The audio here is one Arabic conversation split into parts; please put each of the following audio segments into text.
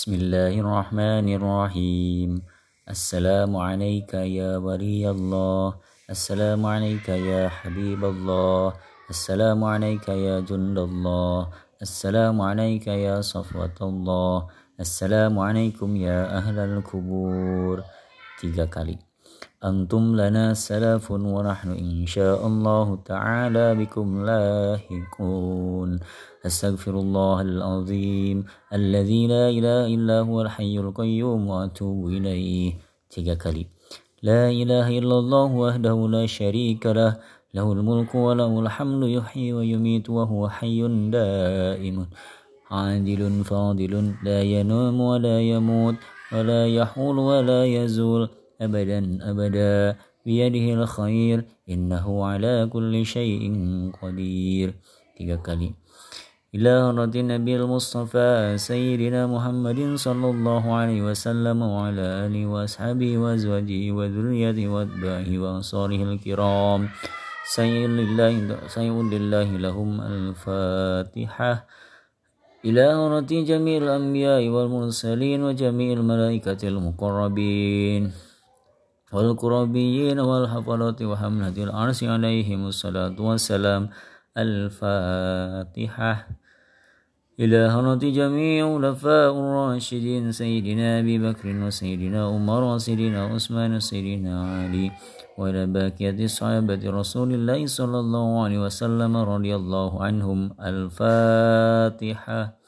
بسم الله الرحمن الرحيم السلام عليك يا ولي الله السلام عليك يا حبيب الله السلام عليك يا جند الله السلام عليك يا صفوة الله السلام عليكم يا أهل القبور tiga kali. أنتم لنا سلف ونحن إن شاء الله تعالى بكم لاحقون. أستغفر الله العظيم الذي لا إله إلا هو الحي القيوم وأتوب إليه. tiga لا إله إلا الله وحده لا شريك له. له الملك وله الحمد يحيي ويميت وهو حي دائم. عادل فاضل لا ينام ولا يموت ولا يحول ولا يزول. أبدا أبدا. بيده الخير. إنه على كل شيء قدير. tiga إلى رد النبي المصطفى سيدنا محمد صلى الله عليه وسلم وعلى آله وأصحابه وأزواجه وذريته وأتباعه وأنصاره الكرام. سيد لله سيد لله لهم الفاتحة. إلى رد جميع الأنبياء والمرسلين وجميع الملائكة المقربين. والقربيين والحفظة وحملة العرش عليهم الصلاة والسلام. الفاتحة. إلى هرة جميع خلفاء الراشدين سيدنا أبي بكر وسيدنا عمر وسيدنا عثمان وسيدنا علي وإلى باقية صحابة رسول الله صلى الله عليه وسلم رضي الله عنهم. الفاتحة.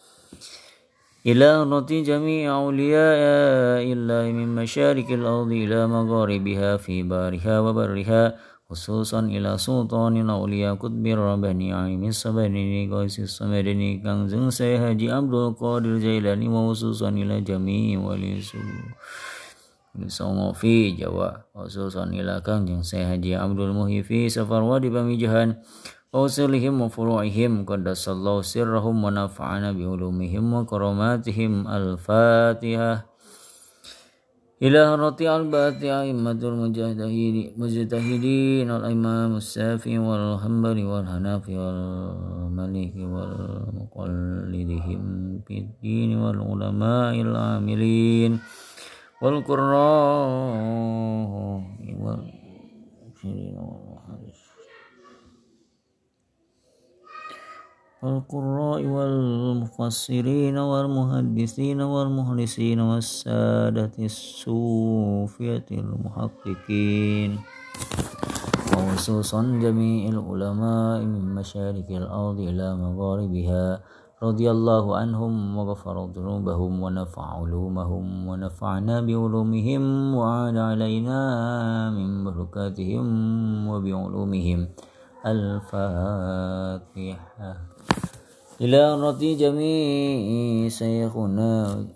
إلى رضي جميع أولياء الله من مشارق الأرض إلى مغاربها في بارها وبرها خصوصا إلى سلطان الأولياء قطب الرباني عيم الصبرني قيس الصمدني كنز سيهاجي عبد القادر الجيلاني وخصوصا إلى جميع ولي Songo fi Jawa khususan ila Kangjeng Syekh Haji Abdul Muhi fi Safar Wadi وأصولهم وفروعهم قدس الله سرهم ونفعنا بعلومهم وكراماتهم. الفاتحة. إلى هرة أربعة أئمة المجتهدين الإمام السافي والحنبلي والحنفي والملك والمقلدهم في الدين والعلماء العاملين والقراء والمفسرين والقراء والمفسرين والمحدثين والمخلصين والسادة الصوفية المحققين وخصوصا جميع العلماء من مشارق الأرض إلى مغاربها رضي الله عنهم وغفر ذنوبهم ونفع علومهم ونفعنا بعلومهم وعاد علينا من بركاتهم وبعلومهم الفاتحة. إلى رضي جميع شيخنا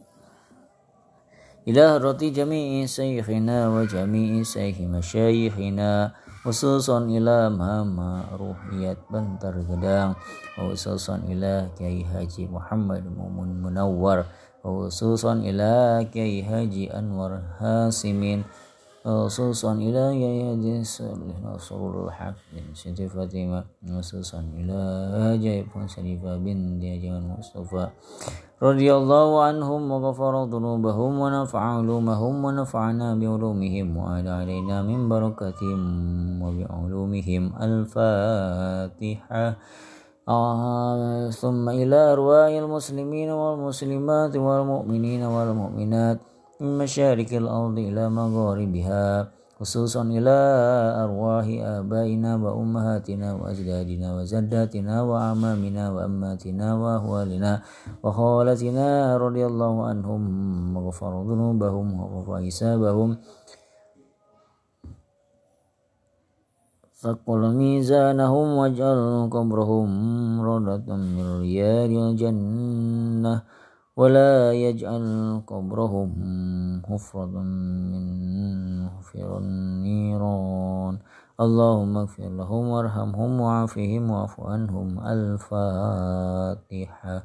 إلى رضي جميع شيخنا وجميع شيخ مشايخنا خصوصا إلى ماما روحيات بنتر gedang خصوصا إلى كي حاجي محمد مؤمن منور خصوصا إلى كي حاجي أنور هاسمين خصوصا إلى يد نصر الحق بن سيدي فاطمة. خصوصا إلى جايب شريفة بن ديجان مصطفى رضي الله عنهم وغفر ذنوبهم ونفع علومهم ونفعنا بعلومهم وعلى علينا من بركتهم وبعلومهم. الفاتحة. آه ثم إلى أرواح المسلمين والمسلمات والمؤمنين والمؤمنات. من مشارق الأرض إلى مغاربها خصوصا إلى أرواح آبائنا وأمهاتنا وأجدادنا وجداتنا وأعمامنا وأماتنا وأهوالنا وخالتنا رضي الله عنهم وغفر ذنوبهم وغفر حسابهم. ثقل ميزانهم واجعل قبرهم روضة من رياض الجنة. ولا يجعل قبرهم حفرة من حفر النيران. اللهم اغفر لهم وارحمهم وعافهم واعف عنهم. الفاتحة.